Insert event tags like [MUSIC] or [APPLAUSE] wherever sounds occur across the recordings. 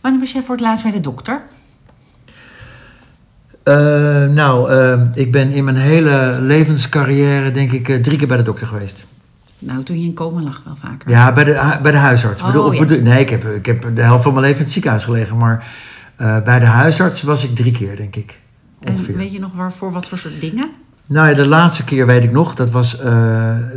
Wanneer was jij voor het laatst bij de dokter? Eh, nou, eh, ik ben in mijn hele levenscarrière denk ik eh, drie keer bij de dokter geweest. Nou, toen je in coma lag wel vaker. Ja, bij de, hu- bij de huisarts. Oh, Bedoel- ja. bedoel- nee, ik heb, ik heb de helft van mijn leven in het ziekenhuis gelegen. Maar bij de huisarts was ik drie keer, denk ik. En weet je nog waarvoor, wat voor soort dingen? Nou ja, de laatste keer weet ik nog. Dat was,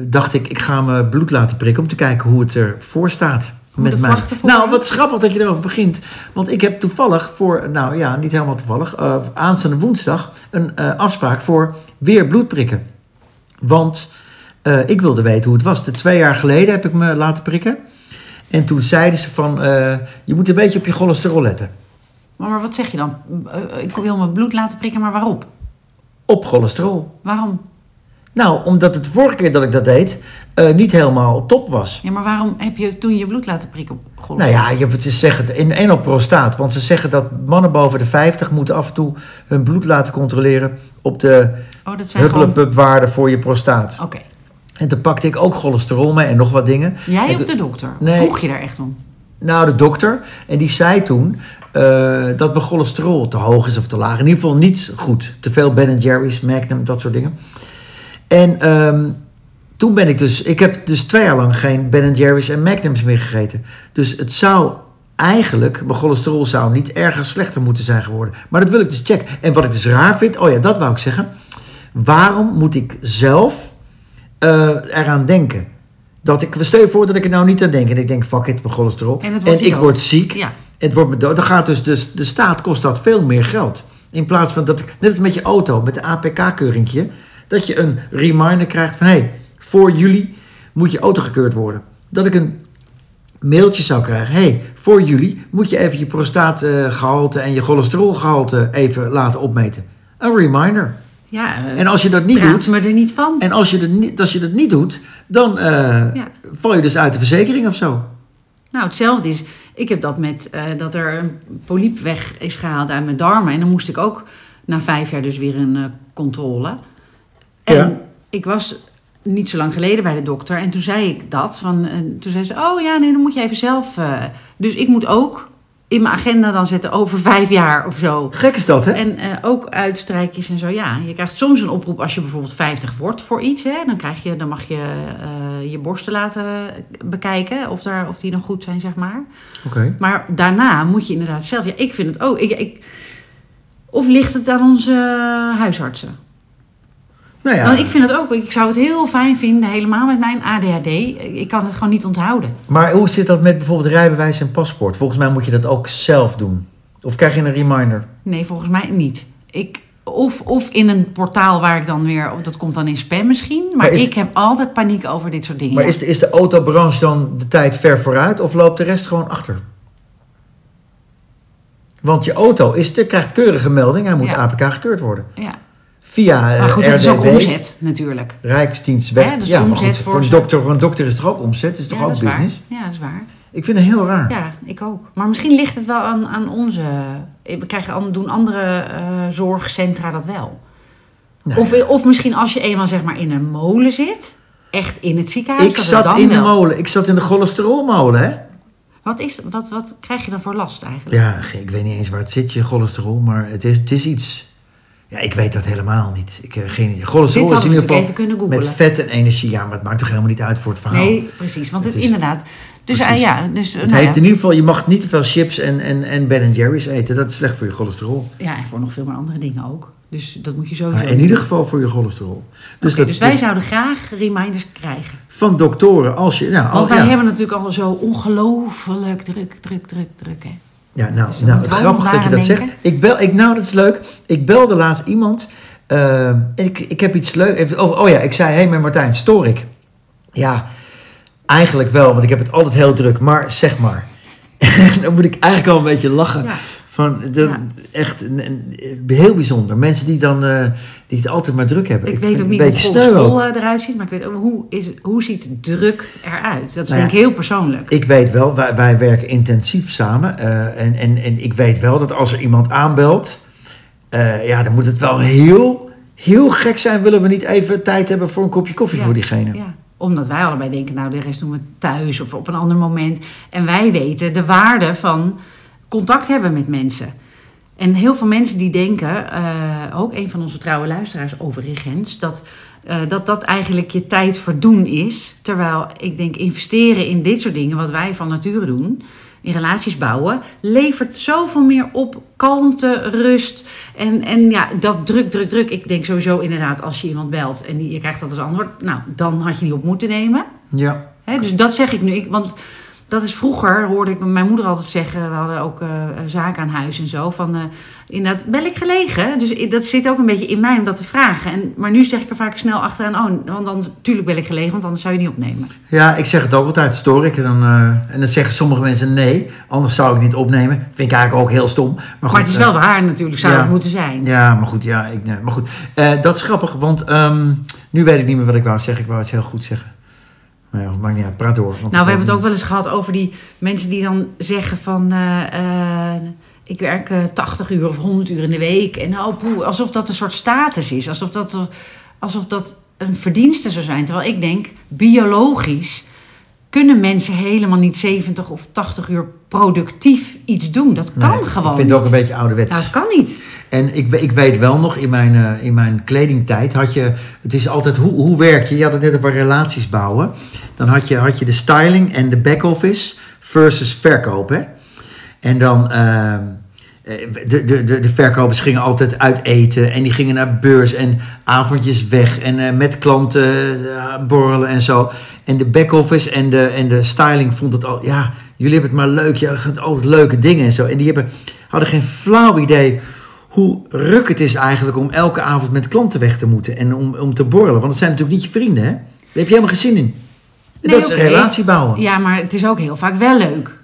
dacht ik, ik ga mijn bloed laten prikken om te kijken hoe het ervoor staat. Met mij. Nou, wat grappig dat je erover begint. Want ik heb toevallig voor, nou ja, niet helemaal toevallig, eh, aanstaande woensdag een eh, afspraak voor weer bloedprikken. Want eh, ik wilde weten hoe het was. De twee jaar geleden heb ik me laten prikken. En toen zeiden ze van, je moet een beetje op je cholesterol letten. Maar, maar wat zeg je dan? Ik wil mijn bloed laten prikken, maar waarop? Op cholesterol. Waarom? Nou, omdat het de vorige keer dat ik dat deed, eh, niet helemaal top was. Ja, maar waarom heb je toen je bloed laten prikken op Nou ja, je hebt het zeggen, in en op prostaat. Want ze zeggen dat mannen boven de 50 moeten af en toe hun bloed laten controleren op de Oh, voor je prostaat. Oké. En toen pakte ik ook cholesterol mee en nog wat dingen. Jij En of de dokter? Nee. Vroeg je daar echt om? Nou, de dokter. En die zei toen eh, dat mijn cholesterol te hoog is of te laag. In ieder geval niet goed. Te veel Ben Jerry's, Magnum, dat soort dingen. En ehm, toen ben ik dus... Ik heb dus twee jaar lang geen Ben Jerry's en Magnums meer gegeten. Dus het zou eigenlijk... Mijn cholesterol zou niet ergens slechter moeten zijn geworden. Maar dat wil ik dus checken. En wat ik dus raar vind... Oh ja, dat wou ik zeggen. Waarom moet ik zelf eh, eraan denken? Dat ik, stel je voor dat ik er nou niet aan denk. En ik denk, fuck it, mijn cholesterol. En ik word ziek. Ja. Het wordt me dood. Dan gaat dus, dus de staat kost dat veel meer geld. In plaats van dat ik, net als met je auto, met de APK-keuringje, dat je een reminder krijgt van hé, hey, voor juli moet je auto gekeurd worden. Dat ik een mailtje zou krijgen. Hé, hey, voor juli moet je even je prostaatgehalte en je cholesterolgehalte even laten opmeten. Een reminder. Ja, eh, En als je dat niet doet, me er niet van. en als je, dat niet, als je dat niet doet, dan eh, Ja. val je dus uit de verzekering of zo. Nou, hetzelfde is, ik heb dat met eh, dat er een polyp weg is gehaald uit mijn darmen. En dan moest ik ook na vijf jaar dus weer een controle. En Ja. ik was niet zo lang geleden bij de dokter. En toen zei ik dat. Van, en toen zei ze, oh ja, nee, dan moet je even zelf... eh, dus ik moet ook in mijn agenda dan zetten over vijf jaar of zo. Gek is dat, hè? En eh, ook uitstrijkjes en zo. Ja, je krijgt soms een oproep als je bijvoorbeeld 50 wordt voor iets. Hè, dan, krijg je, dan mag je eh, je borsten laten bekijken of, daar, of die nog goed zijn, zeg maar. Oké. Maar daarna moet je inderdaad zelf... Ja, ik vind het ook... Ik, ik, of ligt het aan onze huisartsen? Nou ja. Want ik vind het ook... Ik zou het heel fijn vinden, helemaal met mijn ADHD. Ik kan het gewoon niet onthouden. Maar hoe zit dat met bijvoorbeeld rijbewijs en paspoort? Volgens mij moet je dat ook zelf doen. Of krijg je een reminder? Nee, volgens mij niet. Ik, of, of in een portaal waar ik dan weer... Dat komt dan in spam misschien. Maar, Maar is- ik heb altijd paniek over dit soort dingen. Maar is de, is de autobranche dan de tijd ver vooruit of loopt de rest gewoon achter? Want je auto is, er krijgt keurige melding, hij moet Ja. APK gekeurd worden. Ja. Via eh, Maar goed, het is ook omzet natuurlijk. Rijksdienst weg. Hè, dus ja, maar omzet goed, voor voor, een dokter, voor een dokter is toch ook omzet? Het is toch ja, ook dat is business? waar. Ja, dat is waar. Ik vind het heel raar. Ja, ik ook. Maar misschien ligt het wel aan, aan onze... We krijgen, doen andere eh, zorgcentra dat wel. Nou Of, of misschien als je eenmaal zeg maar in een molen zit... Echt in het ziekenhuis. Ik dat zat dan in de molen. Ik zat in de cholesterolmolen, hè? Wat, is, wat, wat krijg je dan voor last eigenlijk? Ja, ik weet niet eens waar het zit, je cholesterol, maar het is, het is iets. Ja, ik weet dat helemaal niet. Ik, eh, geen idee. Dit is in ieder geval even kunnen met vet en energie. Ja, maar het maakt toch helemaal niet uit voor het verhaal. Nee, precies. Want het, Het is- inderdaad... Dus ah, ja, dus... Het nou heeft ja, in ieder geval, je mag niet te veel chips en, en, en Ben Jerry's eten. Dat is slecht voor je cholesterol. ja, en voor nog veel meer andere dingen ook. Dus dat moet je sowieso Maar in doen. ieder geval voor je cholesterol. Dus, dat, dus wij dus zouden graag reminders krijgen. van doktoren, als je... Nou, Want al- wij ja, hebben natuurlijk al zo ongelooflijk druk, druk, druk, druk. Hè? Ja, nou, Dus nou het grappig dat je dat zegt. Ik bel, ik, nou, dat is leuk. Ik belde laatst iemand. eh, ik, ik heb iets leuk. Even, oh, oh ja, ik zei: Hé, hey, met Martijn, stoor ik? Ja, eigenlijk wel, want ik heb het altijd heel druk. Maar zeg maar. [LAUGHS] dan moet ik eigenlijk al een beetje lachen. Ja. Van, dat, Ja. Echt heel bijzonder. Mensen die dan eh, die het altijd maar druk hebben. Ik, weet ook niet een hoe cholesterol ook. eh, eruit ziet, maar ik weet ook hoe, is, hoe ziet druk eruit? Dat is Nou denk ik heel persoonlijk. Ik weet wel, wij, wij werken intensief samen. eh, en, en, en ik weet wel dat als er iemand aanbelt, ja, dan moet het wel heel, heel gek zijn. Willen we niet even tijd hebben voor een kopje koffie Ja, voor diegene? Ja, omdat wij allebei denken, nou de rest doen we thuis of op een ander moment. En wij weten de waarde van contact hebben met mensen. En heel veel mensen die denken, eh, ook een van onze trouwe luisteraars overigens, dat, eh, dat dat eigenlijk je tijd verdoen is. Terwijl ik denk, investeren in dit soort dingen, wat wij van nature doen, in relaties bouwen, levert zoveel meer op kalmte, rust. En, en ja, dat druk, druk, druk. Ik denk sowieso inderdaad, als je iemand belt en die, je krijgt dat als antwoord, nou, dan had je niet op moeten nemen. Ja. Hè, dus dat zeg ik nu. Ik, want dat is vroeger, hoorde ik mijn moeder altijd zeggen. We hadden ook eh, zaken aan huis en zo. Van, uh, inderdaad, ben ik gelegen? Dus dat zit ook een beetje in mij om dat te vragen. En, maar nu zeg ik er vaak snel achteraan. Oh, want dan, natuurlijk ben ik gelegen, want anders zou je niet opnemen. Ja, ik zeg het ook altijd, stoor ik. En dan, uh, en dan zeggen sommige mensen nee, anders zou ik niet opnemen. Vind ik eigenlijk ook heel stom. Maar, goed, maar het is wel waar natuurlijk, zou ja, het moeten zijn. Ja, maar goed, ja, ik, nee, maar goed. dat is grappig, want um, nu weet ik niet meer wat ik wou zeggen. Ik wou het heel goed zeggen. Nou ja, maakt niet uit, praat door. nou, we hebben het ook wel eens gehad over die mensen die dan zeggen van... Uh, uh, ik werk uh, 80 uur of 100 uur in de week. En oh, poeh, alsof dat een soort status is. Alsof dat, alsof dat een verdienste zou zijn. Terwijl ik denk, biologisch kunnen mensen helemaal niet 70 of 80 uur productief iets doen. Dat kan nee, gewoon Ik vind het ook een beetje ouderwets. Nou, dat kan niet. En ik, ik weet wel nog, in mijn, uh, in mijn kledingtijd had je... Het is altijd, hoe, hoe werk je? Je had het net over relaties bouwen. Dan had je, had je de styling en de back-office versus verkoop, hè? En dan... Uh, de, de, de, de verkopers gingen altijd uit eten en die gingen naar beurs en avondjes weg en uh, met klanten uh, borrelen en zo. En de back-office en de, en de styling vond het al, ja, jullie hebben het maar leuk, je gaat altijd leuke dingen en zo. En die hebben, hadden geen flauw idee hoe ruk het is eigenlijk om elke avond met klanten weg te moeten en om, om te borrelen. Want dat zijn natuurlijk niet je vrienden, hè? Daar heb je helemaal geen zin in. Nee, dat is relatie bouwen. Ja, maar het is ook heel vaak wel leuk.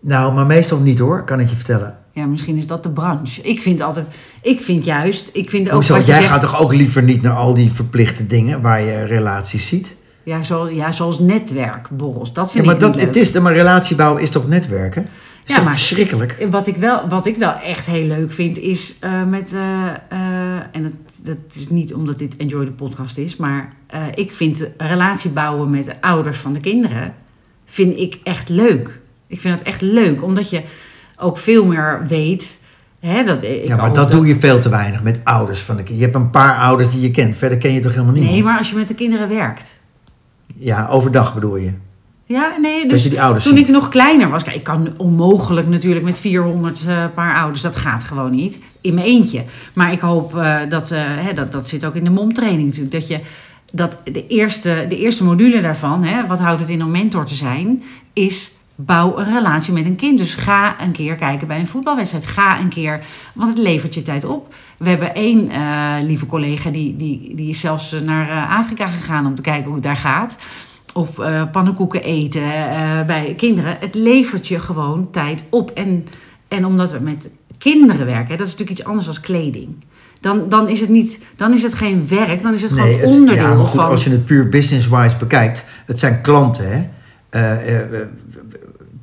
Nou, maar meestal niet hoor, kan ik je vertellen. Ja, misschien is dat de branche. Ik vind altijd, ik vind juist, ik vind ook Hoezo? Jij zegt, gaat toch ook liever niet naar al die verplichte dingen waar je relaties ziet? ja, zo, ja, zoals netwerkborrels. Dat Ja, vind maar, ik dat, het is, maar relatie bouwen is toch netwerken? Is Ja, toch maar- verschrikkelijk? Wat ik, wel, wat ik wel echt heel leuk vind is eh, met. eh, eh, en dat, dat is niet omdat dit Enjoy de podcast is, maar ik vind relatie bouwen met de ouders van de kinderen. Vind ik echt leuk. Ik vind dat echt leuk, omdat je ook veel meer weet. Hè, dat, ik Ja, maar dat, doe je veel te weinig met ouders van de kinderen. Je hebt een paar ouders die je kent. Verder ken je toch helemaal niemand? Nee, maar als je met de kinderen werkt. Ja, overdag bedoel je. Ja, nee, dus je die ouders toen ziet. ik nog kleiner was, kijk, ik kan onmogelijk natuurlijk met 400 eh, paar ouders, dat gaat gewoon niet, in mijn eentje. Maar ik hoop eh, dat, eh, hè, dat, dat zit ook in de momtraining natuurlijk, dat je dat de eerste, de eerste module daarvan, hè, wat houdt het in om mentor te zijn, is bouw een relatie met een kind. Dus ga een keer kijken bij een voetbalwedstrijd. Ga een keer, want het levert je tijd op. We hebben één eh, lieve collega die, die, die is zelfs naar eh, Afrika gegaan om te kijken hoe het daar gaat. Of eh, pannenkoeken eten eh, bij kinderen. Het levert je gewoon tijd op. En, en omdat we met kinderen werken, hè, dat is natuurlijk iets anders dan kleding. Dan, dan, is het niet, dan is het geen werk, dan is het gewoon onderdeel ja, maar goed, van. als je het puur business-wise bekijkt. Het zijn klanten, hè?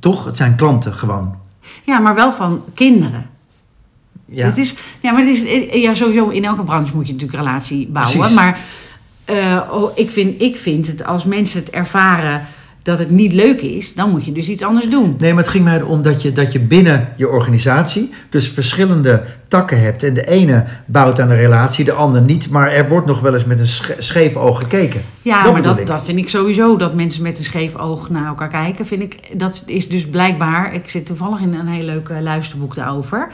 Eh, eh, eh, toch? Het zijn klanten gewoon. Ja, maar wel van kinderen. Ja. Het is, ja, maar het is, ja, sowieso in elke branche moet je natuurlijk relatie bouwen. Precies. Maar eh, oh, ik, vind, ik vind het, als mensen het ervaren dat het niet leuk is, dan moet je dus iets anders doen. Nee, maar het ging mij erom dat je, dat je binnen je organisatie dus verschillende takken hebt. En de ene bouwt aan een relatie, de ander niet. Maar er wordt nog wel eens met een sche- scheef oog gekeken. Ja, Dat maar dat, ik. dat vind ik sowieso. Dat mensen met een scheef oog naar elkaar kijken, vind ik. Dat is dus blijkbaar. Ik zit toevallig in een heel leuk eh, luisterboek daarover.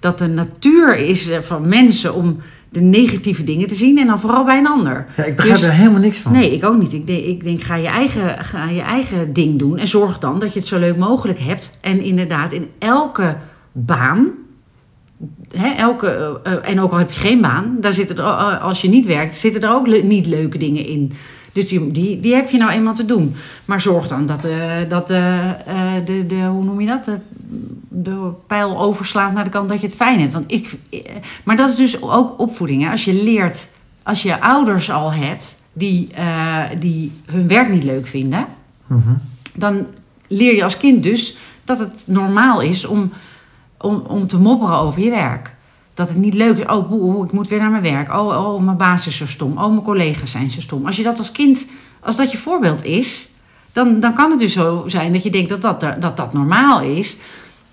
Dat de natuur is eh, van mensen om de negatieve dingen te zien en dan vooral bij een ander. Ja, ik begrijp Dus- er helemaal niks van. Nee, ik ook niet. Ik denk, ik denk ga, je eigen, ga je eigen ding doen. En zorg dan dat je het zo leuk mogelijk hebt. En inderdaad, in elke baan. Hè, elke, eh, eh, en ook al heb je geen baan, daar zitten er, eh, als je niet werkt, zitten er ook le- niet leuke dingen in. Dus die, die, die heb je nou eenmaal te doen. Maar zorg dan dat, eh, dat eh, eh, de, de, hoe noem je dat? De, de pijl overslaat naar de kant dat je het fijn hebt. Want ik, maar dat is dus ook opvoeding. Hè? Als je leert, als je ouders al hebt die, die hun werk niet leuk vinden, Mhm. dan leer je als kind dus dat het normaal is om, om, om te mopperen over je werk. Dat het niet leuk is. Oh, boe, ik moet weer naar mijn werk. Oh, oh, mijn baas is zo stom. Oh, mijn collega's zijn zo stom. Als je dat als kind, als dat je voorbeeld is, dan, dan kan het dus zo zijn dat je denkt dat dat, dat, dat normaal is.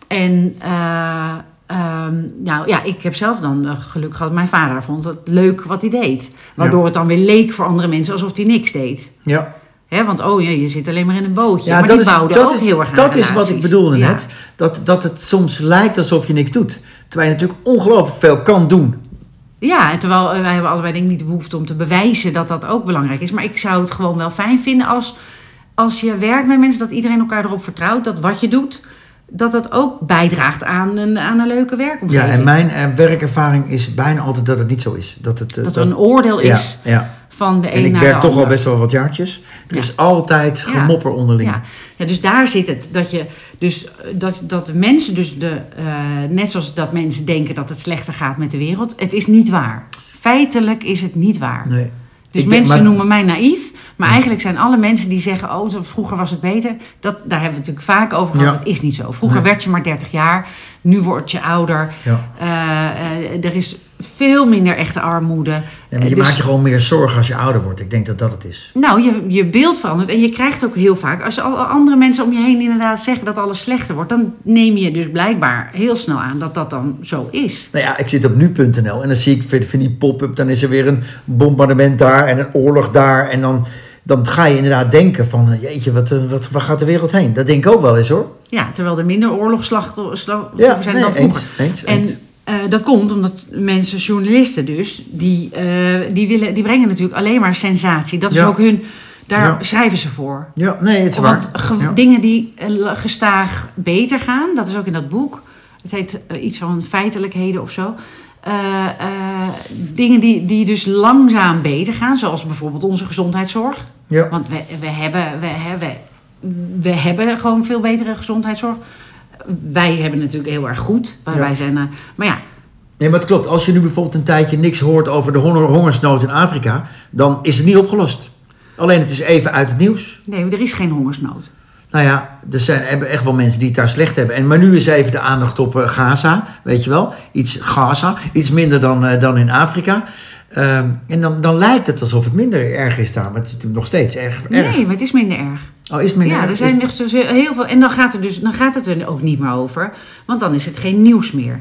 En eh, ehm, nou ja, ik heb zelf dan eh, geluk gehad. Mijn vader vond het leuk wat hij deed. Waardoor Ja. het dan weer leek voor andere mensen alsof hij niks deed. Ja, Hè, want oh ja, je zit alleen maar in een bootje. ja maar dat, die is, dat, ook is, heel erg dat is wat ik bedoelde Ja. net. Dat, dat het soms lijkt alsof je niks doet. Terwijl je natuurlijk ongelooflijk veel kan doen. Ja, en terwijl eh, wij hebben allebei denk ik niet de behoefte om te bewijzen dat dat ook belangrijk is. Maar ik zou het gewoon wel fijn vinden als, als je werkt met mensen, dat iedereen elkaar erop vertrouwt dat wat je doet, dat dat ook bijdraagt aan een, aan een leuke Ja, werkomgeving. en mijn eh, werkervaring is bijna altijd dat het niet zo is. Dat, het, eh, dat er een oordeel is Ja, ja. van de En een ik naar werk de toch al ander. best wel wat jaartjes. Er Ja. is altijd Ja. gemopper onderling. Ja. ja, dus daar zit het. Dat, je, dus, eh, dat, dat de mensen, dus de, eh, net zoals dat mensen denken dat het slechter gaat met de wereld, het is niet waar. Feitelijk is het niet waar. Nee. Dus Ik denk- mensen maar- noemen mij naïef. Maar eigenlijk zijn alle mensen die zeggen: Oh, vroeger was het beter. Dat, daar hebben we het natuurlijk vaak over gehad. Ja. Dat is niet zo. Vroeger Nee. werd je maar 30 jaar. Nu word je ouder. Ja. Eh, er is veel minder echte armoede. Ja, maar je Eh, dus- maakt je gewoon meer zorgen als je ouder wordt. Ik denk dat dat het is. Nou, je, je beeld verandert. En je krijgt ook heel vaak, als al andere mensen om je heen inderdaad zeggen dat alles slechter wordt, dan neem je dus blijkbaar heel snel aan dat dat dan zo is. Nou ja, ik zit op nu.nl en dan zie ik vind die pop-up. Dan is er weer een bombardement daar en een oorlog daar. En dan, dan ga je inderdaad denken van... eh, Jeetje, wat, eh, wat, waar gaat de wereld heen? Dat denk ik ook wel eens hoor. Ja, terwijl er minder oorlogsslachtoffers zijn nee, dan vroeger. eens, eens, eens. Eh, dat komt omdat mensen, journalisten dus, die, eh, die, willen, die brengen natuurlijk alleen maar sensatie. Dat is Ja. ook hun, daar Ja. schrijven ze voor. Ja, nee, het is Want waar. Ja. dingen die eh, gestaag beter gaan, dat is ook in dat boek. Het heet iets van feitelijkheden of zo. Dingen die, die dus langzaam beter gaan, zoals bijvoorbeeld onze gezondheidszorg. Ja. Want we, we, hebben, we, hebben, we hebben gewoon veel betere gezondheidszorg. Wij hebben natuurlijk heel erg goed. Maar, Ja. wij zijn, eh, maar ja, Nee, maar het klopt. Als je nu bijvoorbeeld een tijdje niks hoort over de honger- hongersnood in Afrika... dan is het niet opgelost. Alleen het is even uit het nieuws. nee, er is geen hongersnood. Nou ja, er zijn hebben echt wel mensen die het daar slecht hebben. En, maar nu is even de aandacht op eh, Gaza, weet je wel. Iets Gaza, iets minder dan, eh, dan in Afrika. Ehm, en dan, dan lijkt het alsof het minder erg is daar. Maar het is natuurlijk nog steeds erg. erg. Nee, maar het is minder erg. Oh, is het minder Ja, erg? er zijn Is- dus heel veel. En dan gaat, het dus, dan gaat het er ook niet meer over. Want dan is het geen nieuws meer.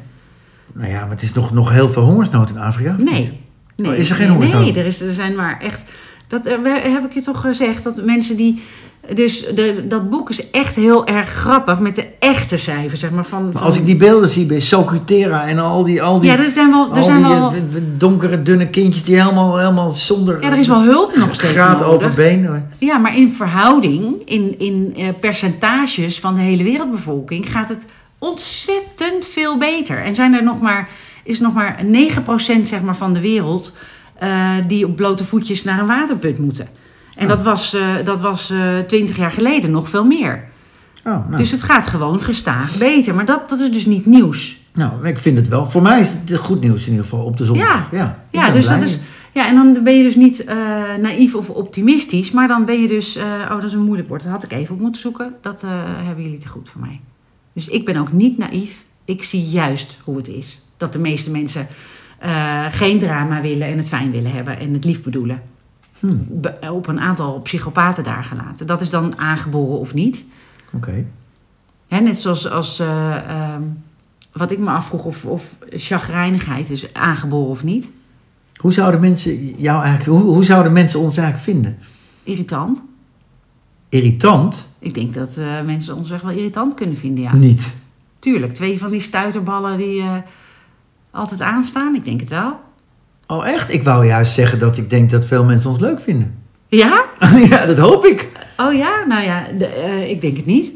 Nou ja, maar het is nog, nog heel veel hongersnood in Afrika. Nee. nee. Oh, is er geen nee, hongersnood? Nee, er, is, er zijn maar echt. Dat eh, heb ik je toch gezegd dat mensen die. Dus de, dat boek is echt heel erg grappig met de echte cijfers, zeg maar. Van, Maar van, als ik die beelden zie bij Socutera en al die, al die, ja, er zijn wel. Er zijn die wel eh, donkere, dunne kindjes die helemaal, helemaal zonder ja, er is wel hulp nog steeds nodig. over been. Ja, maar in verhouding, in, in eh, percentages van de hele wereldbevolking, gaat het ontzettend veel beter. En zijn er nog maar, is nog maar 9% zeg maar, van de wereld die op blote voetjes naar een waterput moeten. En dat was, eh, dat was eh 20 jaar geleden nog veel meer. Oh, nou. Dus het gaat gewoon gestaag beter. Maar dat, dat is dus niet nieuws. nou, ik vind het wel. Voor mij is het goed nieuws in ieder geval op de zondag. Ja. ja, Ja, dus blij. dat is, ja, en dan ben je dus niet eh, naïef of optimistisch. Maar dan ben je dus... eh, oh, dat is een moeilijk woord. Dat had ik even op moeten zoeken. Dat eh, hebben jullie te goed voor mij. Dus ik ben ook niet naïef. Ik zie juist hoe het is. Dat de meeste mensen eh, geen drama willen en het fijn willen hebben. En het lief bedoelen. Hmm, Be- op een aantal psychopaten daar gelaten. Dat is dan aangeboren of niet. Oké. Hè, net zoals als, eh, ehm, wat ik me afvroeg of, of chagrijnigheid is aangeboren of niet. Hoe zouden mensen jou eigenlijk, hoe, hoe zouden mensen ons eigenlijk vinden? Irritant. Irritant? Ik denk dat eh, mensen ons echt wel irritant kunnen vinden, ja. Niet. Tuurlijk, twee van die stuiterballen die altijd aanstaan. Ik denk het wel. Oh, echt? Ik wou juist zeggen dat ik denk dat veel mensen ons leuk vinden. Ja? [LAUGHS] ja, dat hoop ik. Oh ja? Nou ja, de, eh, ik denk het niet.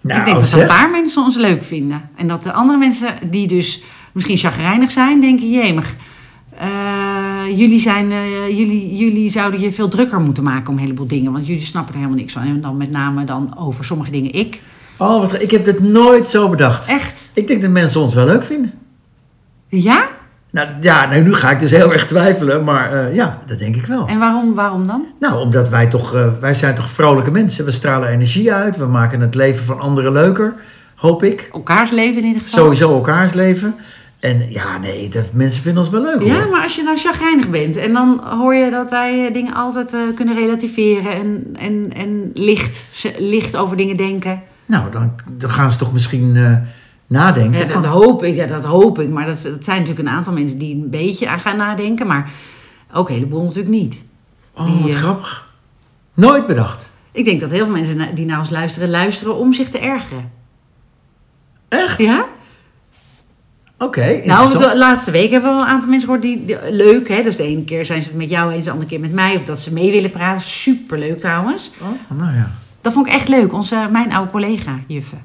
Nou, ik denk dat zeg. een paar mensen ons leuk vinden. En dat de andere mensen die dus misschien chagrijnig zijn, denken... Jemig, eh, jullie, zijn, eh, jullie, jullie zouden je veel drukker moeten maken om een heleboel dingen. Want jullie snappen er helemaal niks van. En dan met name dan over sommige dingen ik. Oh, wat, ik heb dit nooit zo bedacht. Echt? Ik denk dat mensen ons wel leuk vinden. Ja? Nou ja, nou, nu ga ik dus heel erg twijfelen, maar eh, ja, dat denk ik wel. En waarom, waarom dan? Nou, omdat wij toch, eh, wij zijn toch vrolijke mensen. We stralen energie uit, we maken het leven van anderen leuker, hoop ik. Elkaars leven in ieder geval. Sowieso elkaars leven. En ja, nee, dat, mensen vinden ons wel leuk Ja, hoor. maar als je nou chagrijnig bent en dan hoor je dat wij eh, dingen altijd kunnen relativeren en, en, en licht, licht over dingen denken. Nou, dan, dan gaan ze toch misschien nadenken. Ja, van- dat hoop ik, ja, dat hoop ik. Maar dat, dat zijn natuurlijk een aantal mensen die een beetje aan gaan nadenken. Maar ook een heleboel natuurlijk niet. oh, die, wat eh, grappig. Nooit bedacht. Ik denk dat heel veel mensen die naar ons luisteren, luisteren om zich te ergeren. Echt? Ja? Oké, Nou, de laatste week hebben we wel een aantal mensen gehoord die, die- leuk, hè? Dus de ene keer zijn ze het met jou eens, de andere keer met mij. Of dat ze mee willen praten. Superleuk trouwens. Oh, nou ja. Dat vond ik echt leuk. Onze, mijn oude collega, Juffe.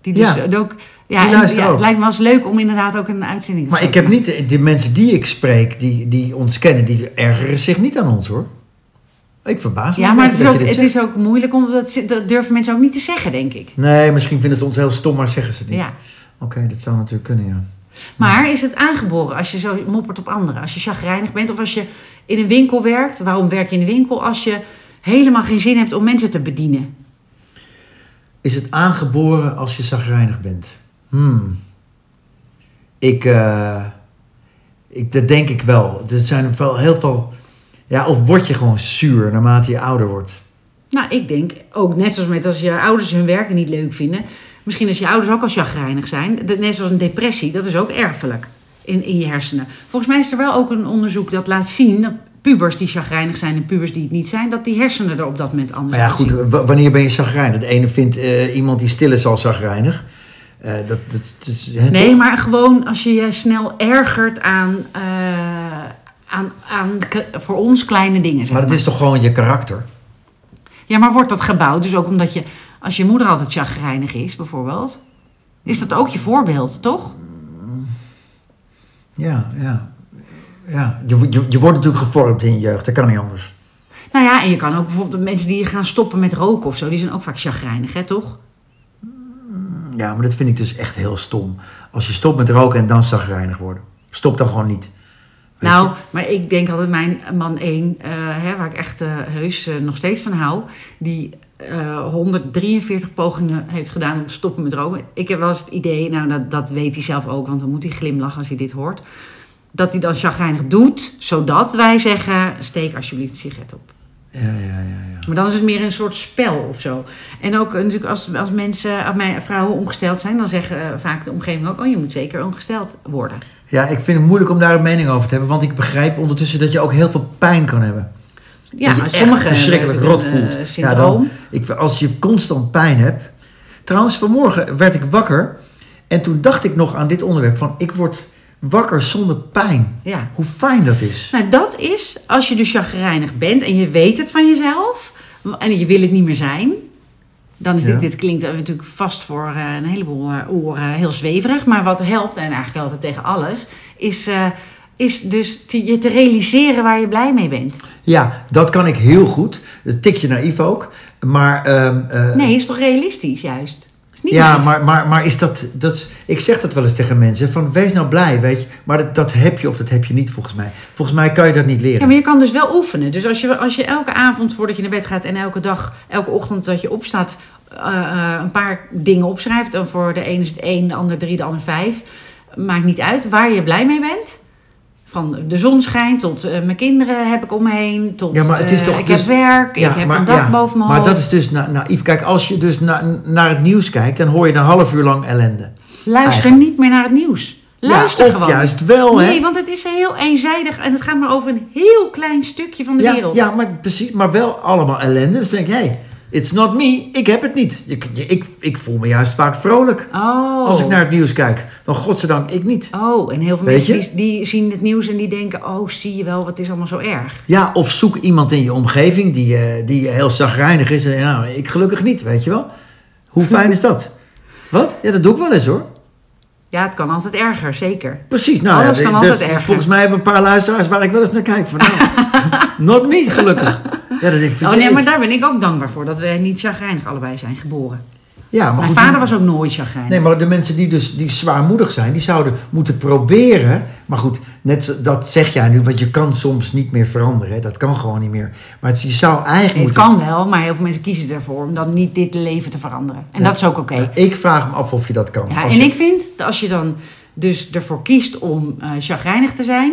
Die dus Ja. ook... Ja, en- ja, het lijkt me wel eens leuk om inderdaad ook een uitzending of Maar ik te heb niet, de, de mensen die ik spreek, die, die ons kennen, die ergeren zich niet aan ons hoor. Ik verbaas me. Ja, maar een het is, ook, het zegt. is ook moeilijk, om, dat, dat durven mensen ook niet te zeggen, denk ik. Nee, misschien vinden ze ons heel stom, maar zeggen ze het niet. Ja. Oké, dat zou natuurlijk kunnen, ja. Maar is het aangeboren als je zo moppert op anderen? Als je chagrijnig bent of als je in een winkel werkt? Waarom werk je in de winkel als je helemaal geen zin hebt om mensen te bedienen? Is het aangeboren als je zagrijnig bent? Hmm. Ik, eh, ik, dat denk ik wel. Er zijn wel heel veel... Ja, of word je gewoon zuur naarmate je ouder wordt? Nou, ik denk ook net zoals met als je ouders hun werk niet leuk vinden. Misschien als je ouders ook al chagrijnig zijn. Net zoals een depressie, dat is ook erfelijk in, in je hersenen. Volgens mij is er wel ook een onderzoek dat laat zien... dat pubers die chagrijnig zijn en pubers die het niet zijn... dat die hersenen er op dat moment anders Maar ja, goed, wanneer ben je zagrijnig? De ene vindt eh, iemand die stil is al zagrijnig. Eh, dat, Nee, toch? maar gewoon als je je snel ergert aan, eh, aan, aan voor ons kleine dingen. Zeg Maar het is toch gewoon je karakter? Ja, maar wordt dat gebouwd? Dus ook omdat je, als je moeder altijd chagrijnig is, bijvoorbeeld, is dat ook je voorbeeld, toch? Ja, ja. ja. Je, je, je wordt natuurlijk gevormd in je jeugd, dat kan niet anders. Nou ja, en je kan ook bijvoorbeeld mensen die gaan stoppen met roken of zo, die zijn ook vaak chagrijnig, hè, toch? Ja, maar dat vind ik dus echt heel stom. Als je stopt met roken en dan zagrijnig worden. Stop dan gewoon niet. Weet nou, je? maar ik denk altijd mijn man 1, hè, waar ik echt eh, heus eh, nog steeds van hou, die eh, 143 pogingen heeft gedaan om te stoppen met roken. Ik heb wel eens het idee, nou dat, dat weet hij zelf ook, want dan moet hij glimlachen als hij dit hoort. Dat hij dan chagrijnig doet, zodat wij zeggen, steek alsjeblieft een sigaret op. Ja, ja, ja. ja. Maar dan is het meer een soort spel of zo. En ook eh, natuurlijk als, als mensen, als mijn vrouwen ongesteld zijn, dan zeggen eh, vaak de omgeving ook, oh je moet zeker ongesteld worden. Ja, ik vind het moeilijk om daar een mening over te hebben. Want ik begrijp ondertussen dat je ook heel veel pijn kan hebben. Ja, dat je echt sommigen verschrikkelijk rot een, voelt. eh, Ja, dan, ik, als je constant pijn hebt. Trouwens, vanmorgen werd ik wakker. En toen dacht ik nog aan dit onderwerp. Van ik word wakker zonder pijn. ja. Hoe fijn dat is. Nou, dat is als je dus chagrijnig bent en je weet het van jezelf en je wil het niet meer zijn. Dan is Ja. dit, klinkt natuurlijk vast voor eh, een heleboel eh, oren heel zweverig. Maar wat helpt, en eigenlijk geldt het tegen alles, is, eh, is dus te, je te realiseren waar je blij mee bent. Ja, dat kan ik heel goed. Een tikje naïef ook. Maar, ehm, eh, Nee, is toch realistisch juist? Niet ja, maar, maar, maar is dat, dat... Ik zeg dat wel eens tegen mensen. Van wees nou blij, weet je. Maar dat, dat heb je of dat heb je niet volgens mij. Volgens mij kan je dat niet leren. Ja, maar je kan dus wel oefenen. Dus als je, als je elke avond voordat je naar bed gaat en elke dag, elke ochtend dat je opstaat, eh, eh, een paar dingen opschrijft. En voor de ene is het één, de ander drie, de ander vijf. Maakt niet uit waar je blij mee bent. Van de zon schijnt tot eh, mijn kinderen heb ik om me heen. Tot Ja, maar het is eh, toch ik dus- heb werk, ik heb een dak ja, boven mijn maar hoofd. dat is dus na, naïef. Kijk, als je dus na- naar het nieuws kijkt, dan hoor je een half uur lang ellende. Luister eigenlijk. niet meer naar het nieuws. Luister ja, of gewoon. juist wel, hè? Nee, want het is heel eenzijdig en het gaat maar over een heel klein stukje van de wereld. ja, maar precies, maar wel allemaal ellende. Dus denk ik, hey, it's not me, ik heb het niet. Ik, ik, ik voel me juist vaak vrolijk Oh. als ik naar het nieuws kijk. Dan godzijdank, ik niet. Oh, en heel veel Weet mensen die, die zien het nieuws en die denken... oh, zie je wel, wat is allemaal zo erg. Ja, of zoek iemand in je omgeving die, eh, die heel zagrijnig is. En nou, ik gelukkig niet, weet je wel. Hoe fijn [LAUGHS] is dat? Wat? Ja, dat doe ik wel eens hoor. Ja, het kan altijd erger, zeker. Precies, nou Alles ja, kan dus altijd erger. volgens mij hebben we een paar luisteraars waar ik wel eens naar kijk. Van, nou, [LAUGHS] not me, gelukkig. Ja, dat ik Oh nee, maar daar ben ik ook dankbaar voor. Dat wij niet chagrijnig allebei zijn geboren. ja, maar Mijn goed, vader was ook nooit chagrijnig. Nee, maar de mensen die dus die zwaarmoedig zijn, die zouden moeten proberen. Maar goed, net dat zeg jij nu, want je kan soms niet meer veranderen. Hè? Dat kan gewoon niet meer. Maar het, je zou eigenlijk Nee, het moeten. kan wel, maar heel veel mensen kiezen ervoor om dan niet dit leven te veranderen. En Ja. dat is ook oké. Ik vraag me af of je dat kan. Ja, en je- ik vind, dat als je dan dus ervoor kiest om eh chagrijnig te zijn...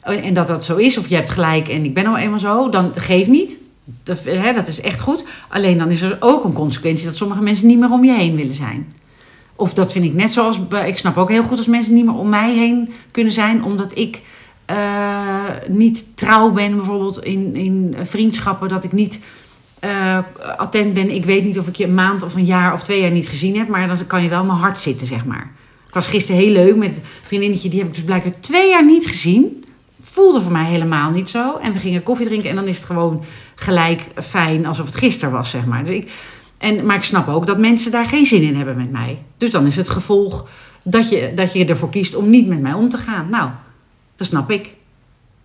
eh, en dat dat zo is, of je hebt gelijk en ik ben nou eenmaal zo... dan geef niet. Dat, hè, dat is echt goed. Alleen dan is er ook een consequentie dat sommige mensen niet meer om je heen willen zijn. Of dat vind ik net zoals. Ik snap ook heel goed als mensen niet meer om mij heen kunnen zijn, omdat ik eh, niet trouw ben, bijvoorbeeld in, in vriendschappen, dat ik niet eh, attent ben. Ik weet niet of ik je een maand of een jaar of twee jaar niet gezien heb, maar dan kan je wel mijn hart zitten, zeg maar. Ik was gisteren heel leuk met een vriendinnetje, die heb ik dus blijkbaar twee jaar niet gezien. Voelde voor mij helemaal niet zo. En we gingen koffie drinken en dan is het gewoon gelijk fijn alsof het gisteren was, zeg maar. Dus ik, en, maar ik snap ook dat mensen daar geen zin in hebben met mij. Dus dan is het gevolg dat je, dat je ervoor kiest om niet met mij om te gaan. Nou, dat snap ik.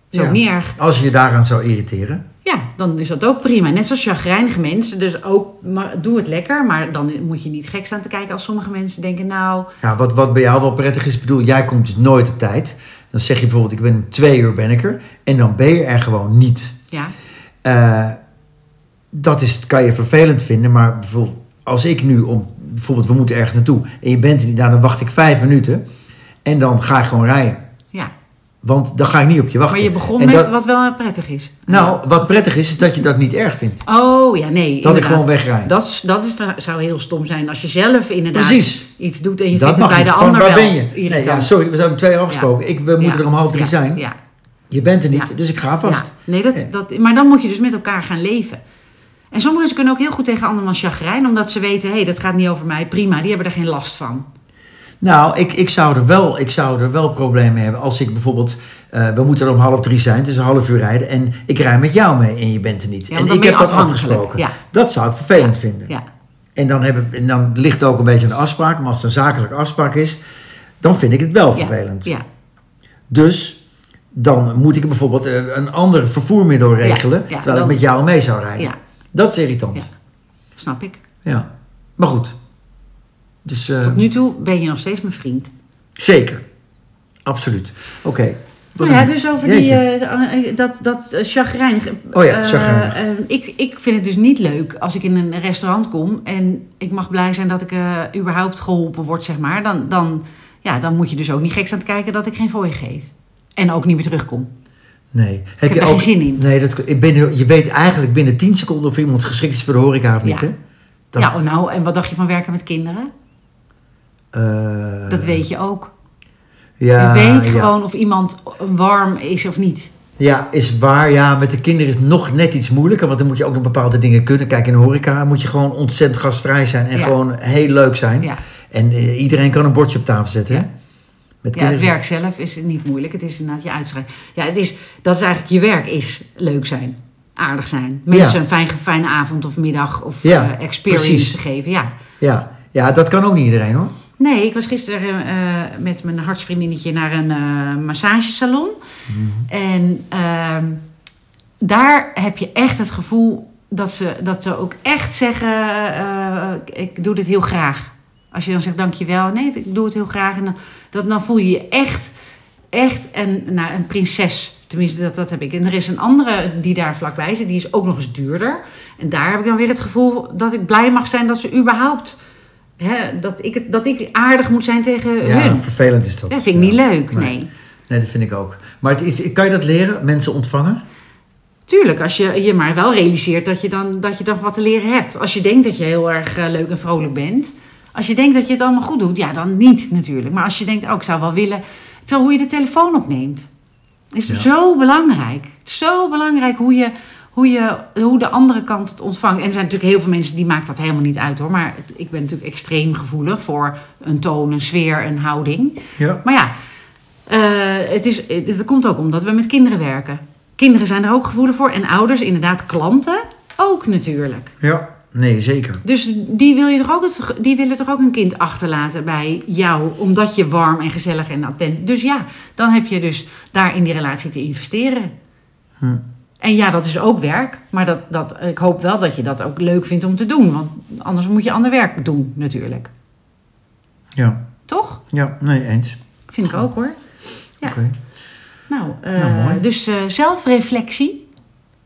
Ja. niet erg. Als je je daaraan zou irriteren. Ja, dan is dat ook prima. Net zoals chagrijnige mensen. Dus ook, maar doe het lekker. Maar dan moet je niet gek staan te kijken als sommige mensen denken... nou, Ja, wat, wat bij jou wel prettig is, bedoel, jij komt dus nooit op tijd. Dan zeg je bijvoorbeeld, ik ben om twee uur ben ik er. En dan ben je er gewoon niet. ja, Eh, dat is, kan je vervelend vinden, maar bijvoorbeeld als ik nu om, bijvoorbeeld we moeten ergens naartoe en je bent er niet, nou, dan wacht ik vijf minuten en dan ga ik gewoon rijden. Want dan ga ik niet op je wachten. Maar je begon En met dat- wat wel prettig is. Nou, wat prettig is, is dat je dat niet erg vindt. Oh, ja, nee. Dat ik gewoon wegrij. Dat, is- dat is, zou heel stom zijn als je zelf inderdaad Precies. iets doet en je dat vindt het bij niet. de ander waar wel ben je? Nee, ja, sorry, we zijn om twee afgesproken. Ik, we moeten er om half drie zijn. Ja, Je bent er niet, Ja. dus ik ga vast. Nee, dat, dat, maar dan moet je dus met elkaar gaan leven. En sommige mensen kunnen ook heel goed tegen andermans chagrijn, omdat ze weten, hé, hey, dat gaat niet over mij, prima, die hebben er geen last van. Nou, ik, ik, zou er wel, ik zou er wel problemen mee hebben als ik bijvoorbeeld... eh, we moeten er om half drie zijn, het is een half uur rijden... en ik rij met jou mee en je bent er niet. Ja, en ik heb dat afgesproken. Ja. Dat zou ik vervelend vinden. Ja, En, dan hebben, en dan ligt het ook een beetje de afspraak. Maar als het een zakelijke afspraak is, dan vind ik het wel vervelend. ja, Dus dan moet ik bijvoorbeeld eh, een ander vervoermiddel regelen... terwijl ik met jou mee zou rijden. ja, Dat is irritant. Ja. snap ik. Ja. Maar goed. Dus, Tot nu toe ben je nog steeds mijn vriend. Zeker. Absoluut. Oké. Nou ja, dus over Jeetje. die, eh, eh, dat, dat eh, chagrijnig. Oh ja, chagrijnig. eh, ik, ik vind het dus niet leuk als ik in een restaurant kom en ik mag blij zijn dat ik überhaupt geholpen word, zeg maar. Dan, dan, ja, dan moet je dus ook niet gek staan te kijken dat ik geen fooi geef. En ook niet meer terugkom. Nee. Heb heb je er ook, geen zin in. Nee, dat, ik ben, je weet eigenlijk binnen 10 seconden of iemand geschikt is voor de horeca of niet, Ja. hè? Dat- Ja, oh nou, en wat dacht je van werken met kinderen? Eh, Dat weet je ook. Ja, je weet ja. gewoon of iemand warm is of niet. Ja, is waar. Ja, met de kinderen is het nog net iets moeilijker. Want dan moet je ook nog bepaalde dingen kunnen. Kijk, in de horeca moet je gewoon ontzettend gastvrij zijn. En Ja. gewoon heel leuk zijn. Ja, En eh, iedereen kan een bordje op tafel zetten. Ja. hè? Met ja het werk zelf is niet moeilijk. Het is inderdaad je uitstraling. Ja, het is, dat is eigenlijk je werk is leuk zijn. Aardig zijn. Mensen een fijn, fijne avond of middag of eh, experience precies. te geven. Ja. Ja. ja, dat kan ook niet iedereen hoor. Nee, ik was gisteren eh, met mijn hartsvriendinnetje naar een eh, massagesalon. En ehm, daar heb je echt het gevoel dat ze, dat ze ook echt zeggen: eh, Ik doe dit heel graag. Als je dan zegt dankjewel, nee, ik doe het heel graag. En dan, dat, dan voel je je echt, echt een, nou, een prinses. Tenminste, dat, dat heb ik. En er is een andere die daar vlakbij zit, die is ook nog eens duurder. En daar heb ik dan weer het gevoel dat ik blij mag zijn dat ze überhaupt. Hè, dat, ik, dat ik aardig moet zijn tegen Ja, hun. vervelend is dat. Dat vind ik niet leuk, Nee. nee. Nee, dat vind ik ook. Maar het is, kan je dat leren? Mensen ontvangen? Tuurlijk, als je je maar wel realiseert dat je dan, dat je dan wat te leren hebt. Als je denkt dat je heel erg eh, leuk en vrolijk bent. Als je denkt dat je het allemaal goed doet, ja, dan niet natuurlijk. Maar als je denkt, oh, ik zou wel willen... Terwijl hoe je de telefoon opneemt, is Ja. zo belangrijk. Het is zo belangrijk hoe, je, hoe, je, hoe de andere kant het ontvangt. En er zijn natuurlijk heel veel mensen die maakt dat helemaal niet uit hoor. Maar het- ik ben natuurlijk extreem gevoelig voor een toon, een sfeer, een houding. Ja. Maar ja, eh, het, is, het, komt ook omdat we met kinderen werken. Kinderen zijn er ook gevoelig voor. En ouders, inderdaad, klanten ook natuurlijk. Ja. Nee, zeker. Dus die, wil je toch ook die willen toch ook een kind achterlaten bij jou, omdat je warm en gezellig en attent. Dus ja, dan heb je dus daar in die relatie te investeren. Hm. En ja, dat is ook werk. Maar dat, dat, ik hoop wel dat je dat ook leuk vindt om te doen. Want anders moet je ander werk doen, natuurlijk. Ja. Toch? Ja, nee, eens. Vind ik ook hoor. Ja. Oké. Nou, eh, Nou, mooi. dus eh, zelfreflectie.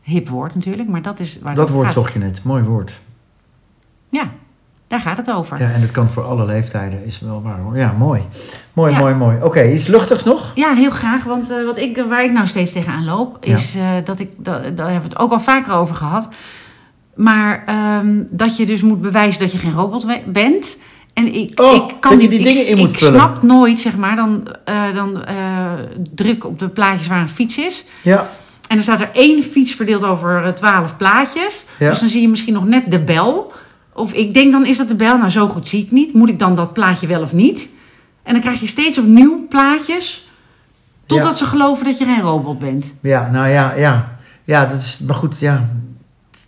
Hip woord natuurlijk, maar dat is waar Dat woord gaat. zocht je net. Mooi woord. Ja. Daar gaat het over. Ja, en het kan voor alle leeftijden, is wel waar hoor. Ja, mooi. Mooi, Ja. mooi, mooi. Oké, iets luchtigs nog? Ja, heel graag. Want eh, wat ik, waar ik nou steeds tegenaan loop, Ja. is eh, dat ik, dat, daar hebben we het ook al vaker over gehad. Maar ehm, dat je dus moet bewijzen dat je geen robot bent. En ik, Oh, ik kan dat die ik- dingen in ik moet vullen. snap nooit, zeg maar, dan, eh, dan eh, druk op de plaatjes waar een fiets is. Ja. En dan staat er één fiets verdeeld over eh, twaalf plaatjes. Ja. Dus dan zie je misschien nog net de bel. Of ik denk dan, is dat de bel? Nou, zo goed zie ik niet. Moet ik dan dat plaatje wel of niet? En dan krijg je steeds opnieuw plaatjes. Totdat Ja. ze geloven dat je geen robot bent. Ja, nou ja, ja. Ja, dat is, maar goed, ja.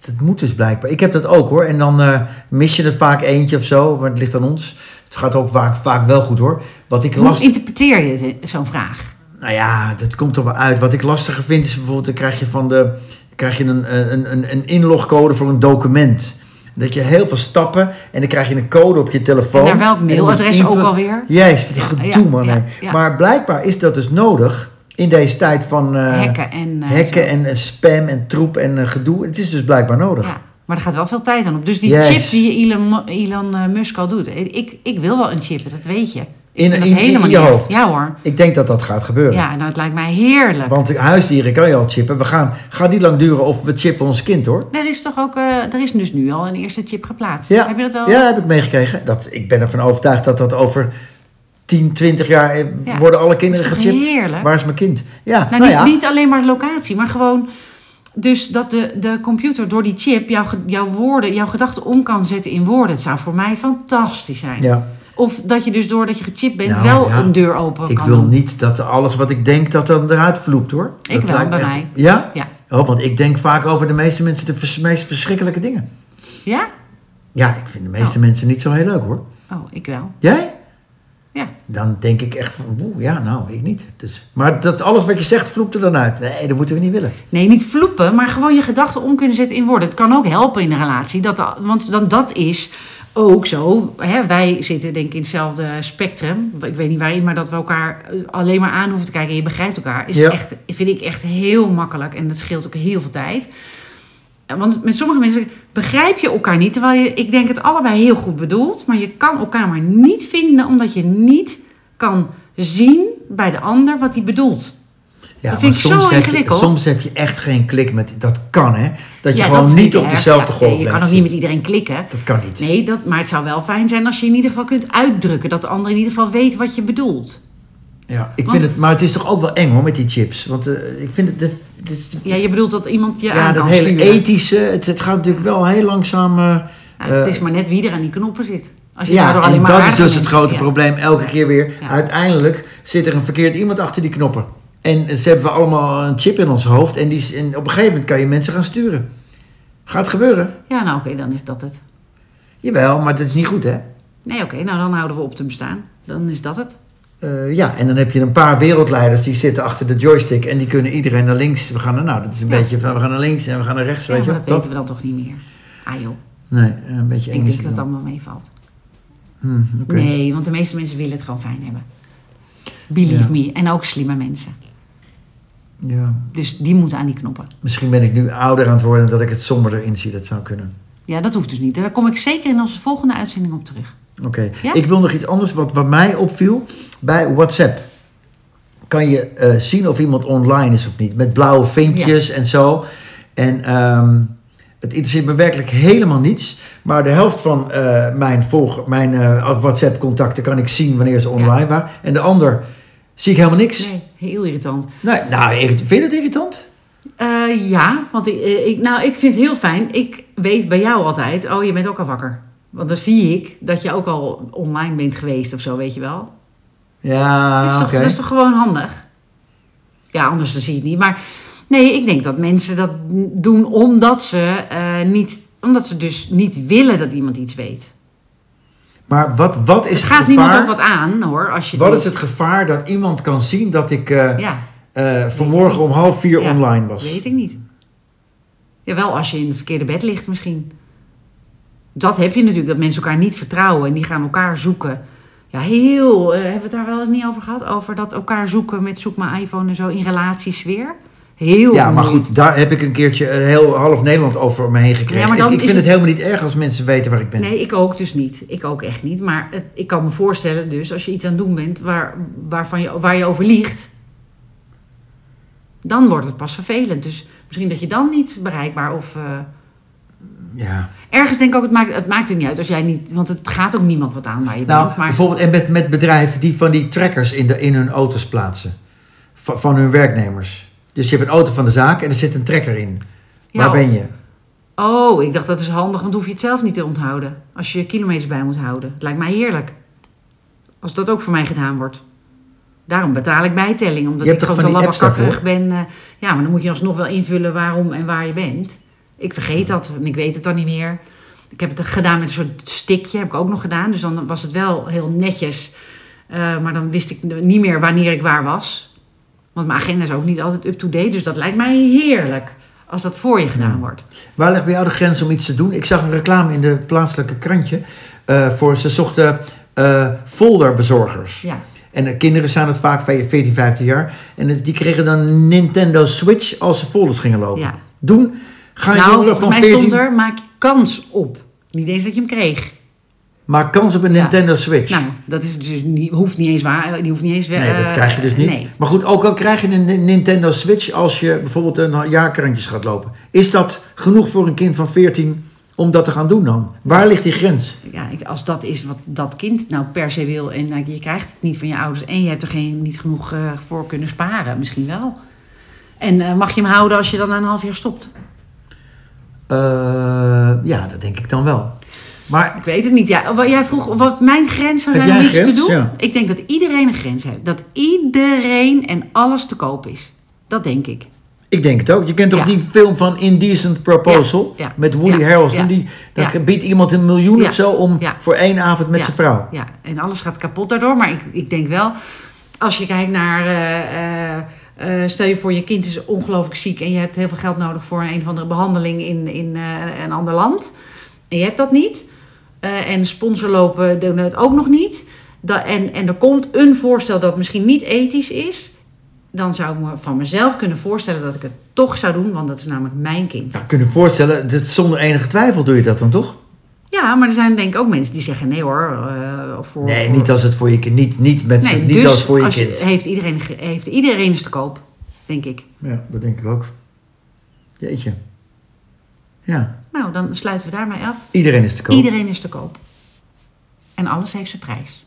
Dat moet dus blijkbaar. Ik heb dat ook hoor. En dan eh, mis je er vaak eentje of zo, maar het ligt aan ons. Het gaat ook vaak, vaak wel goed hoor. Wat ik Hoe last... interpreteer je zo'n vraag? Nou ja, dat komt er wel uit. Wat ik lastiger vind is bijvoorbeeld, dan krijg je van de... krijg je een, een, een, een inlogcode voor een document. Dat je heel veel stappen en dan krijg je een code op je telefoon. En naar welk mailadres ook alweer? Juist, wat een gedoe ja, man. ja, hè. ja. Maar blijkbaar is dat dus nodig in deze tijd van eh, Hacken en... eh, en spam en troep en eh, gedoe. Het is dus blijkbaar nodig. Ja, maar er gaat wel veel tijd aan op. Dus die Yes. chip die Elon, Elon Musk al doet. Ik, ik wil wel een chip, dat weet je. In- in- in je hoofd. Ja hoor. Ik denk dat dat gaat gebeuren. Ja, nou het lijkt mij heerlijk. Want huisdieren kan je al chippen. We gaan, gaat niet lang duren of we chippen ons kind hoor. Er is toch ook, eh, er is dus nu al een eerste chip geplaatst. Ja. Heb je dat wel? Ja, heb ik meegekregen. Dat, ik ben ervan overtuigd dat dat over 10, 20 jaar eh, Ja. worden alle kinderen is gechipt. heerlijk? Waar is mijn kind? Ja, Nou, nou, niet, ja. niet alleen maar locatie, maar gewoon... Dus dat de, de computer door die chip jouw, jouw woorden, jouw gedachten om kan zetten in woorden. Het zou voor mij fantastisch zijn. ja. Of dat je dus doordat je gechipt bent Nou, wel ja. een deur open Ik kan wil doen. niet dat alles wat ik denk dat dan eruit vloept hoor. Ik dat wel, bij echt- mij. Ja? Ja. Oh, want ik denk vaak over de meeste mensen de vers- meest verschrikkelijke dingen. Ja? Ja, ik vind de meeste Oh. mensen niet zo heel leuk hoor. Oh, ik wel. Jij? Ja. Dan denk ik echt van, oeh, ja, nou, ik niet. Dus, maar dat alles wat je zegt vloept er dan uit. Nee, dat moeten we niet willen. Nee, niet vloepen, maar gewoon je gedachten om kunnen zetten in woorden. Het kan ook helpen in een relatie. Dat, want dan dat is ook zo. Hè, wij zitten denk ik in hetzelfde spectrum. Ik weet niet waarin, maar dat we elkaar eh, alleen maar aan hoeven te kijken en je begrijpt elkaar. Is Ja. echt, vind ik echt heel makkelijk. En dat scheelt ook heel veel tijd. Want met sommige mensen begrijp je elkaar niet. Terwijl je, ik denk het allebei heel goed bedoelt. Maar je kan elkaar maar niet vinden omdat je niet kan zien bij de ander wat hij bedoelt. Ja, Dat vind ik zo soms heb je, soms heb je echt geen klik met... Dat kan, hè? Dat je Ja, gewoon niet op erg. dezelfde golflengte Je kan ook niet met iedereen klikken. Dat kan niet. Nee, dat, maar het zou wel fijn zijn als je in ieder geval kunt uitdrukken. Dat de ander in ieder geval weet wat je bedoelt. Ja, ik Want- vind het, maar het is toch ook wel eng hoor met die chips. Want eh, ik vind het... het is- Ja, je bedoelt dat iemand je ja, aan dat kan hele sturen. ethische... Het, het gaat natuurlijk wel heel langzaam... eh, het eh, is maar net wie er aan die knoppen zit. Als je ja, en dat is dus het grote ja. probleem elke keer weer. Ja. Uiteindelijk zit er een verkeerd iemand achter die knoppen. En ze hebben we allemaal een chip in ons hoofd. En, die, en op een gegeven moment kan je mensen gaan sturen. Gaat gebeuren. Ja, nou oké, dan is dat het. Jawel, maar dat is niet goed hè. Nee, oké, nou dan houden we op te bestaan. Dan is dat het. Eh, ja, en dan heb je een paar wereldleiders die zitten achter de joystick en die kunnen iedereen naar links. We gaan naar, nou, dat is een Ja. beetje van we gaan naar links en we gaan naar rechts, Ja, weet je maar dat weten we dan toch niet meer. Ah joh, Nee, een beetje ik eng is denk dat het allemaal meevalt. Hm, oké. Nee, want de meeste mensen willen het gewoon fijn hebben. Believe Ja. me. En ook slimme mensen. Ja, Dus die moeten aan die knoppen. misschien ben ik nu ouder aan het worden dat ik het somberder inzie. Dat zou kunnen. Ja, dat hoeft dus niet. Daar kom ik zeker in onze volgende uitzending op terug. Oké, Ja? ik wil nog iets anders wat, wat mij opviel. Bij WhatsApp kan je eh, zien of iemand online is of niet. Met blauwe vinkjes en zo. En ehm, het interesseert me werkelijk helemaal niets. Maar de helft van eh, mijn, volg mijn eh, WhatsApp-contacten kan ik zien wanneer ze online waren. En de ander zie ik helemaal niks. Nee, heel irritant. Nee, nou, vind je het irritant? Eh, ja, want ik, eh, ik, nou, ik vind het heel fijn. Ik weet bij jou altijd, oh, je bent ook al wakker. Want dan zie ik dat je ook al online bent geweest of zo, weet je wel. Ja, dat, is toch, oké. dat is toch gewoon handig? Ja, anders dan zie je het niet. Maar nee, ik denk dat mensen dat doen omdat ze, eh, niet, omdat ze dus niet willen dat iemand iets weet. Maar wat, wat is Het het, gaat gevaar? niemand ook wat aan, hoor. Als je Wat doet. is het gevaar dat iemand kan zien dat ik eh, Ja, eh, vanmorgen om half vier Ja, online was? weet ik niet. Jawel, als je in het verkeerde bed ligt misschien. Dat heb je natuurlijk, dat mensen elkaar niet vertrouwen en die gaan elkaar zoeken. Ja, heel. eh, hebben we het daar wel eens niet over gehad? Over dat elkaar zoeken met zoek mijn iPhone en zo in relatiesfeer? Heel Ja, maar goed, daar heb ik een keertje eh, heel half Nederland over me heen gekregen. Ja, maar dan ik vind het... het- helemaal niet erg als mensen weten waar ik ben. Nee, ik ook dus niet. Ik ook echt niet. Maar het- ik kan me voorstellen dus, als je iets aan het doen bent waar, waarvan je, waar je over liegt, dan wordt het pas vervelend. Dus misschien dat je dan niet bereikbaar of... eh, Ja. ergens denk ik ook, het maakt, het maakt er niet uit als jij niet... Want het gaat ook niemand wat aan waar je Nou, bent. Maar bijvoorbeeld en met, met bedrijven die van die trackers in, de, in hun auto's plaatsen. Van, van hun werknemers. Dus je hebt een auto van de zaak en er zit een tracker in. Ja, Waar ben je? Oh, ik dacht dat is handig, want dan hoef je het zelf niet te onthouden. Als je kilometers bij moet houden. Het lijkt mij heerlijk. Als dat ook voor mij gedaan wordt. Daarom betaal ik bijtelling, omdat ik gewoon te labberkakkerig ben. eh, ja, maar dan moet je alsnog wel invullen waarom en waar je bent. Ik vergeet dat en ik weet het dan niet meer. Ik heb het gedaan met een soort stickje, heb ik ook nog gedaan. Dus dan was het wel heel netjes. Eh, maar dan wist ik niet meer wanneer ik waar was. Want mijn agenda is ook niet altijd up-to-date. Dus dat lijkt mij heerlijk als dat voor je gedaan Ja. wordt. Waar ligt bij jou de grens om iets te doen? Ik zag een reclame in de plaatselijke krantje. eh, voor ze zochten eh, folderbezorgers. Ja. En de kinderen zijn het vaak 14, 15 jaar. En die kregen dan een Nintendo Switch als ze folders gingen lopen. Ja. Doen. Nou, jongeren volgens van mij 14 stond er, maak je kans op. Niet eens dat je hem kreeg. Maak kans op een Ja. Nintendo Switch. Nou, dat is dus niet, hoeft niet eens waar. Die hoeft niet eens nee, eh, dat krijg je dus niet. Nee. Maar goed, ook al krijg je een Nintendo Switch als je bijvoorbeeld een jaar krantjes gaat lopen. Is dat genoeg voor een kind van 14 om dat te gaan doen dan? Waar ligt die grens? Ja, ik- als dat is wat dat kind nou per se wil en nou, je krijgt het niet van je ouders en je hebt er geen, niet genoeg eh, voor kunnen sparen, misschien wel. En eh, mag je hem houden als je dan na een half jaar stopt? Eh, ja, dat denk ik dan wel. Maar Ik weet het niet. Ja, jij vroeg wat mijn grens zou Heb zijn om iets een te doen. Ja. Ik denk dat iedereen een grens heeft. Dat iedereen en alles te koop is. Dat denk ik. ik denk het ook. Je kent toch Ja. die film van Indecent Proposal? Ja, Met Woody Harrelson. Die, dan biedt iemand een miljoen of zo om voor één avond met zijn vrouw. Ja, en alles gaat kapot daardoor. Maar ik, ik denk wel, als je kijkt naar. eh, eh, eh, stel je voor, je kind is ongelooflijk ziek en je hebt heel veel geld nodig voor een of andere behandeling in, in een ander land. En je hebt dat niet. Eh, en sponsorlopen doen het ook nog niet. En, en er komt een voorstel dat misschien niet ethisch is. Dan zou ik me van mezelf kunnen voorstellen dat ik het toch zou doen, want dat is namelijk mijn kind. Kun je je voorstellen, dit, zonder enige twijfel doe je dat dan toch? Ja, maar er zijn denk ik ook mensen die zeggen nee hoor. of voor, Nee, voor- niet als het voor je kind. Niet, niet, met Nee, niet dus als voor je als kind. heeft, iedereen, heeft iedereen is te koop, denk ik. Ja, dat denk ik ook. Jeetje. Ja, Nou, dan sluiten we daarmee af. iedereen is te koop. Iedereen is te koop. En alles heeft zijn prijs.